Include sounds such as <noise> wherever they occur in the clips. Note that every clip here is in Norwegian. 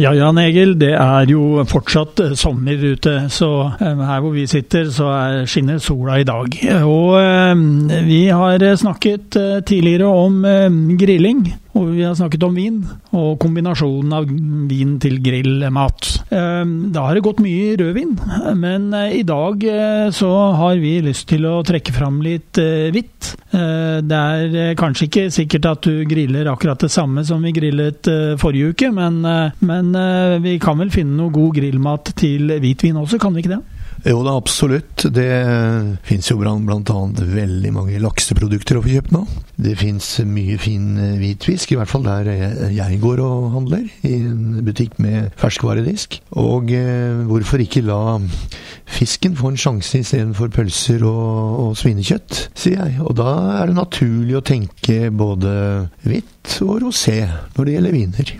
Ja, Jan Egil, det er jo fortsatt eh, sommer ute, så eh, her hvor vi sitter, så er, skinner sola i dag. Og eh, vi har snakket tidligere om grilling. Og vi har snakket om vin, og kombinasjonen av vin til grillmat. Da har det gått mye rødvin, men i dag så har vi lyst til å trekke fram litt hvitt. Det er kanskje ikke sikkert at du griller akkurat det samme som vi grillet forrige uke, men, men vi kan vel finne noe god grillmat til hvitvin også, kan vi ikke det? Jo da, absolutt. Det fins jo annet veldig mange lakseprodukter å få kjøpt nå. Det fins mye fin eh, hvitfisk, i hvert fall der jeg går og handler. I en butikk med ferskvaredisk. Og eh, hvorfor ikke la fisken få en sjanse istedenfor pølser og, og svinekjøtt, sier jeg. Og da er det naturlig å tenke både hvitt og rosé når det gjelder viner.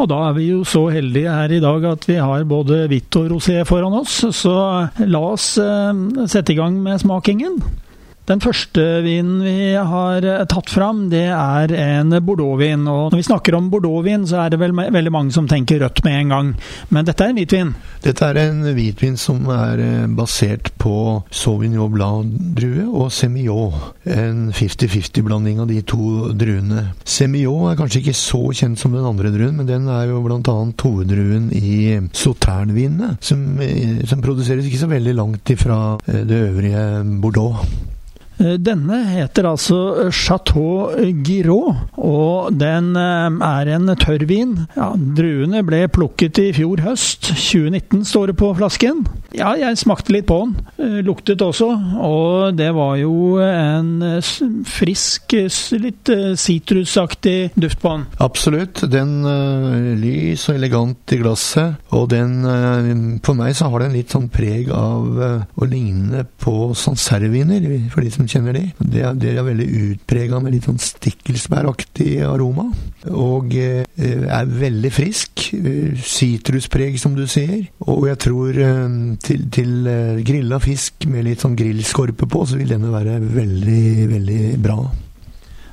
Og da er vi jo så heldige her i dag at vi har både hvitt og rosé foran oss, så la oss eh, sette i gang med smakingen. Den første vinen vi har eh, tatt fram, det er en bordeauxvin. Og når vi snakker om bordeauxvin, så er det vel veldig mange som tenker rødt med en gang. Men dette er en hvitvin? Dette er en hvitvin som er eh, basert på Sauvignon Blanc-drue og Semillon. En 50-50-blanding av de to druene. Semillon er kanskje ikke så kjent som den andre druen, men den er jo annet hoveddruen i Sauternvinene, som, eh, som produseres ikke så veldig langt ifra det øvrige Bordeaux. Eh, denne heter altså Chateau Giraud, og den eh, er en tørrvin. Ja, druene ble plukket i fjor høst. 2019 står det på flasken. Ja, jeg smakte litt på den. Eh, luktet også. Og det var jo en frisk, litt sitrusaktig duft på den. Absolutt. Den lys og elegant i glasset. Og den For meg så har den litt sånn preg av å ligne på sancerviner, for de som kjenner de. Det er, det er veldig utprega med litt sånn stikkelsbæraktig aroma. Og eh, er veldig frisk. Sitruspreg, som du sier. Og jeg tror eh, til, til eh, grilla fisk med litt sånn grillskorpe på, så vil denne være veldig, veldig bra.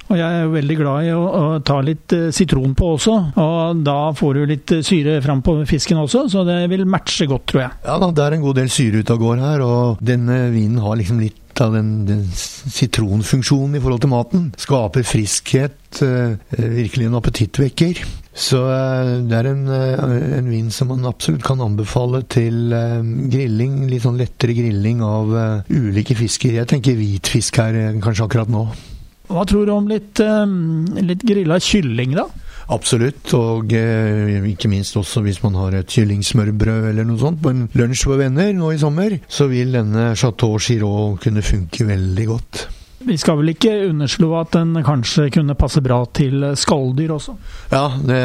Og jeg er jo veldig glad i å, å, ta litt sitron på også, og da får du litt syre fram på fisken også, så det vil matche godt, tror jeg. Ja da, det er en god del syre ute og går her, og denne vinen har liksom litt av den, den sitronfunksjonen i forhold til maten. Skaper friskhet, eh, virkelig en appetittvekker. Så eh, det er en, eh, en, vin som man absolutt kan anbefale til grilling. Litt sånn lettere grilling av ulike fisker. Jeg tenker hvitfisk her kanskje akkurat nå. Hva tror du om litt, litt grilla kylling, da? Absolutt, og eh, ikke minst også hvis man har et kyllingsmørbrød eller noe sånt på en lunsj for venner nå i sommer, så vil denne Chateau Giraud kunne funke veldig godt. Vi skal vel ikke underslå at den kanskje kunne passe bra til skalldyr også? Ja, det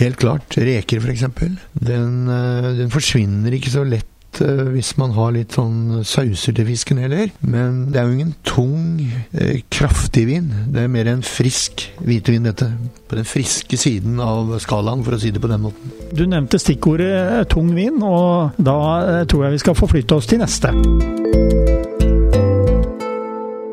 helt klart. Reker f.eks. Den, eh, den forsvinner ikke så lett Eh, hvis man har litt sånn sauser til fisken heller. Men det er jo ingen tung, eh, kraftig vin. Det er mer en frisk hvitvin, dette. På den friske siden av skalaen, for å si det på den måten. Du nevnte stikkordet eh, tung vin, og da tror jeg vi skal forflytte oss til neste.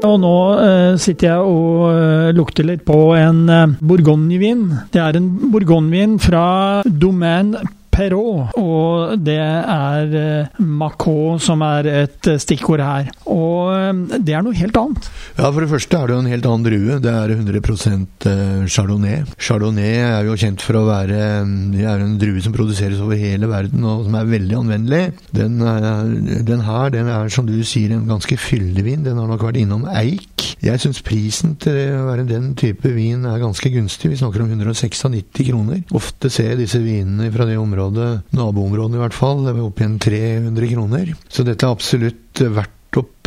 Og nå eh, sitter jeg og eh, lukter litt på en eh, bourgognevin. Det er en bourgognevin fra Domaine Perrault, og det er eh, som er et eh, stikkord her. Og eh, det er noe helt annet. Ja, for det første er det jo en helt annen drue. Det er 100% chardonnay. Chardonnay er jo kjent for å være Det er en drue som produseres over hele verden, og som er veldig anvendelig. Den, den her den er, som du sier, en ganske fyldig vin. Den har nok vært innom eik. Jeg syns prisen til å være den type vin er ganske gunstig. Vi snakker om 196 kroner. Ofte ser jeg disse vinene fra det området området, naboområdet i hvert fall, opp igjen 300 kroner. Så dette er absolutt verdt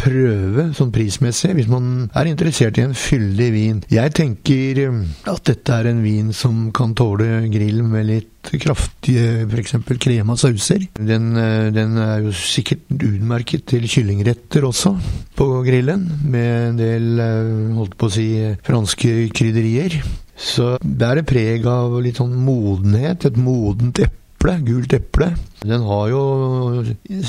prøve sånn prismessig, hvis man er interessert i en fyldig vin. Jeg tenker um, at dette er en vin som kan tåle grill med litt kraftige f.eks. krema sauser. Den, uh, den, er jo sikkert utmerket til kyllingretter også, på grillen, med en del, uh, holdt på å si, franske krydderier. Så bærer preg av litt sånn modenhet, et modent eple eple, gult eple. Den har jo,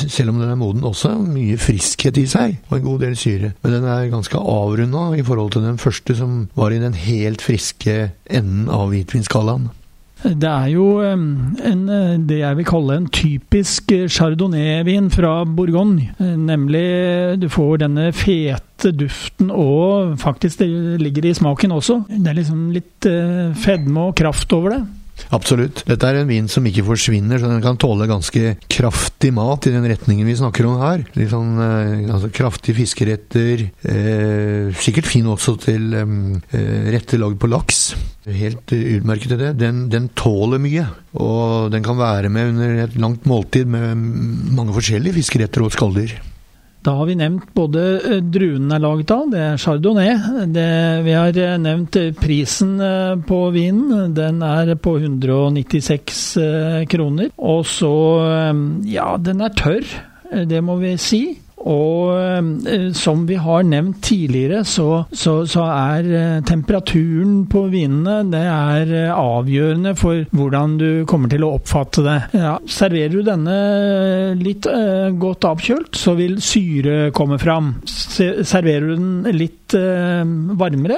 selv om den er moden, også mye friskhet i seg, og en god del syre. Men den er ganske avrunda i forhold til den første, som var i den helt friske enden av hvitvinskalaen. Det er jo en, eh, det jeg vil kalle en typisk eh, chardonnay-vin fra Bourgogne. Eh, nemlig du får denne fete duften, og faktisk det ligger i smaken også. Det er liksom litt fedme og kraft over det. Absolutt. Dette er en vin som ikke forsvinner, så den kan tåle ganske kraftig mat i den retningen vi snakker om her. Litt sånn eh, altså, kraftige fiskeretter. Eh, sikkert fin også til eh, rette lagd på laks. Helt utmerket til det. Den, den, tåler mye, og den kan være med under et langt måltid med mange forskjellige fiskeretter og skalldyr. Da har vi nevnt både eh, druene er laget av, det er chardonnay. Det, vi har eh, nevnt eh, prisen på vinen. Den er på 196 kroner. Og så Ja, den er tørr, det må vi si. Og eh, som vi har nevnt tidligere, så, så, så er eh, temperaturen på vinene det er eh, avgjørende for hvordan du kommer til å oppfatte det. Ja, serverer du denne litt godt avkjølt, så vil syre komme fram. Serverer du den litt varmere,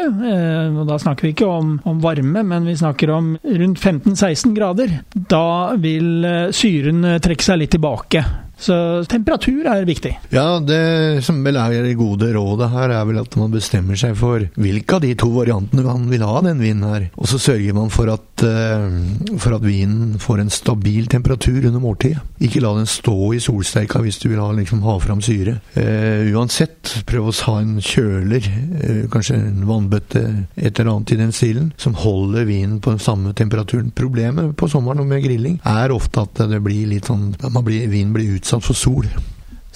og da snakker vi ikke om, om, varme, men vi snakker om rundt 15-16 grader, da vil syren trekke seg litt tilbake. Så temperatur er viktig. Ja, det som vel er det gode rådet her, er vel at man bestemmer seg for hvilke av de to variantene man vil ha den vinen her. Og så sørger man for at, for at vinen får en stabil temperatur under måltidet. Ikke la den stå i solsteika hvis du vil ha, liksom, ha fram syre. Uh, uansett, prøv å ha en kjøler, uh, kanskje en vannbøtte, et eller annet i den stilen, som holder vinen på den samme temperaturen. Problemet på sommeren med grilling er ofte at det blir litt sånn, man blir, vinen blir utsatt for sol.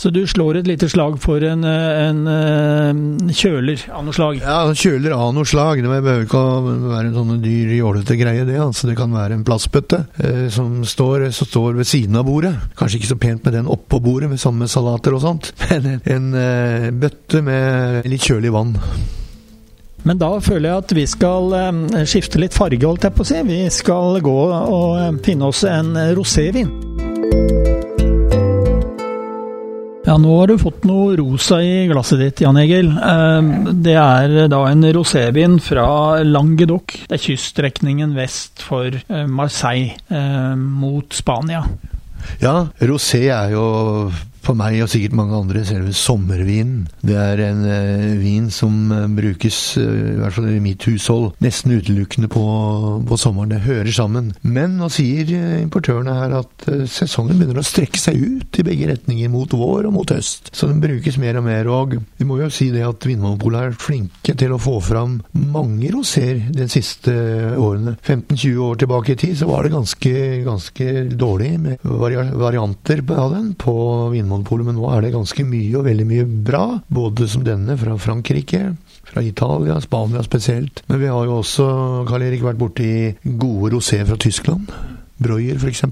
Så du slår et lite slag for en, en, en kjøler av noe slag? Ja, kjøler av noe slag. Det behøver ikke å være en sånn dyr, jålete greie, det. Altså, det kan være en plastbøtte eh, som, står, som, står, ved siden av bordet. Kanskje ikke så pent med den oppå bordet, med samme salater og sånt, <laughs> men en, en eh, bøtte med litt kjølig vann. Men da føler jeg at vi skal eh, skifte litt farge, holdt jeg på å si. Vi skal gå og eh, finne oss en rosévin. Ja, nå har du fått noe rosa i glasset ditt, Jan Egil. Ehm, det er da en rosévin fra Languedoc. Det er kyststrekningen vest for eh, Marseille ehm, mot Spania. Ja, rosé er jo for meg og sikkert mange andre selve sommervinen. Det er en eh, vin som eh, brukes, eh, i hvert fall i mitt hushold, nesten utelukkende på, på, sommeren. Det hører sammen. Men nå sier eh, importørene her at sesongen begynner å strekke seg ut i begge retninger, mot vår og mot høst. Så den brukes mer og mer. Og vi må jo si det at Vinmonopolet er flinke til å få fram mange roséer de siste årene. 15-20 år tilbake i tid så var det ganske, ganske dårlig med varianter av den på Vinmonopolet Vinmonopolet, men nå er det ganske mye og veldig mye bra. Både som denne fra Frankrike, fra Italia, Spania spesielt. Men vi har jo også, Karl Erik, vært borti gode rosé fra Tyskland. Breuer f.eks.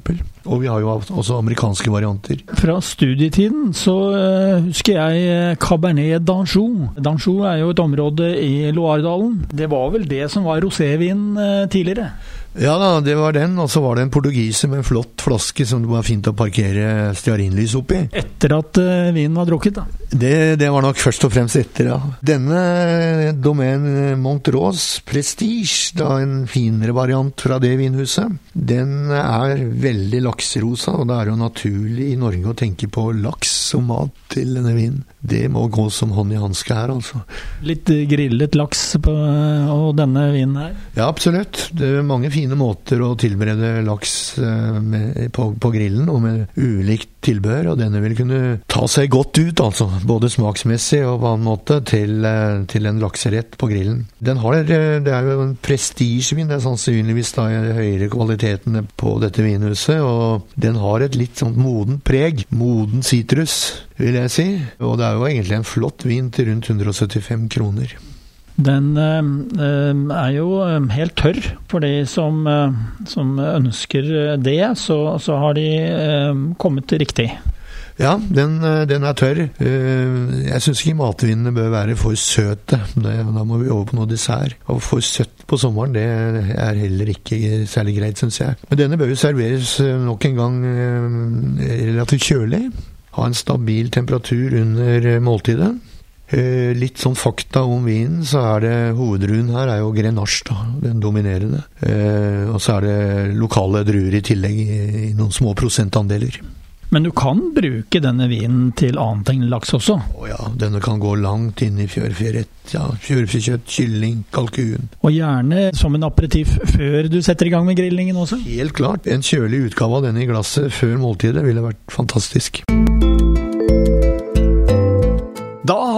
Og vi har jo også amerikanske varianter. Fra studietiden så uh, husker jeg eh, Cabernet d'Anjou. D'Anjou er jo et område i Loiredalen. Det var vel det som var rosévin uh, tidligere? Ja da, det var den. Og så var det en portugiser med en flott flaske som det var fint å parkere stearinlys oppi. Etter at uh, vinen var drukket, da? Det, det, var nok først og fremst etter, ja. Denne Domaine Montrose Prestige, da en finere variant fra det vinhuset, den er veldig lakserosa, og det er jo naturlig i Norge å tenke på laks som mat til denne vinen. Det må gå som hånd i hanske her, altså. Litt grillet laks på og denne vinen her? Ja, absolutt. Det er mange fine fine måter å tilberede laks med, på, på, grillen, og med ulikt tilbehør. Og denne vil kunne ta seg godt ut, altså. Både smaksmessig og på annen måte, til, til en lakserett på grillen. Den har, det er jo en prestisjevin. Det er sannsynligvis da høyere kvalitetene på dette vinhuset. Og den har et litt sånn modent preg. Moden sitrus, vil jeg si. Og det er jo egentlig en flott vin til rundt 175 kroner. Den eh, er jo eh, helt tørr. For de som, eh, som ønsker det, så, så, har de kommet riktig. Ja, den, den er tørr. Jeg syns ikke matvinene bør være for søte. Da må vi over på noe dessert. Og for søtt på sommeren, det er heller ikke særlig greit, syns jeg. Men denne bør jo serveres nok en gang relativt kjølig. Ha en stabil temperatur under måltidet. Eh, litt sånn fakta om vinen, så er det hovedruen her er jo Grenache, da, den dominerende. Eh, og så er det lokale druer i tillegg, i noen små prosentandeler. Men du kan bruke denne vinen til annet enn laks også? Å ja, denne kan gå langt inn i fjørfeerett. Ja, fjørfekjøtt, kylling, kalkun. Og gjerne som en aperitiff før du setter i gang med grillingen også? Helt klart. En kjølig utgave av denne i glasset før måltidet ville vært fantastisk.